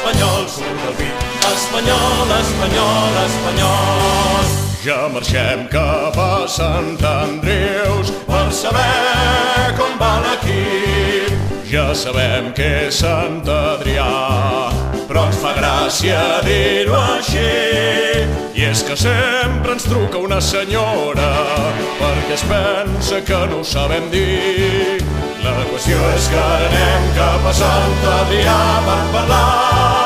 al pit. Espanyol, espanyol, espanyol. Ja marxem cap a Sant Andreus per saber com va l'equip. Ja sabem que és Sant Adrià, però ens fa gràcia dir-ho així. I és que sempre ens truca una senyora perquè es pensa que no ho sabem dir. La qüestió és que anem cap a Sant Adrià per parlar.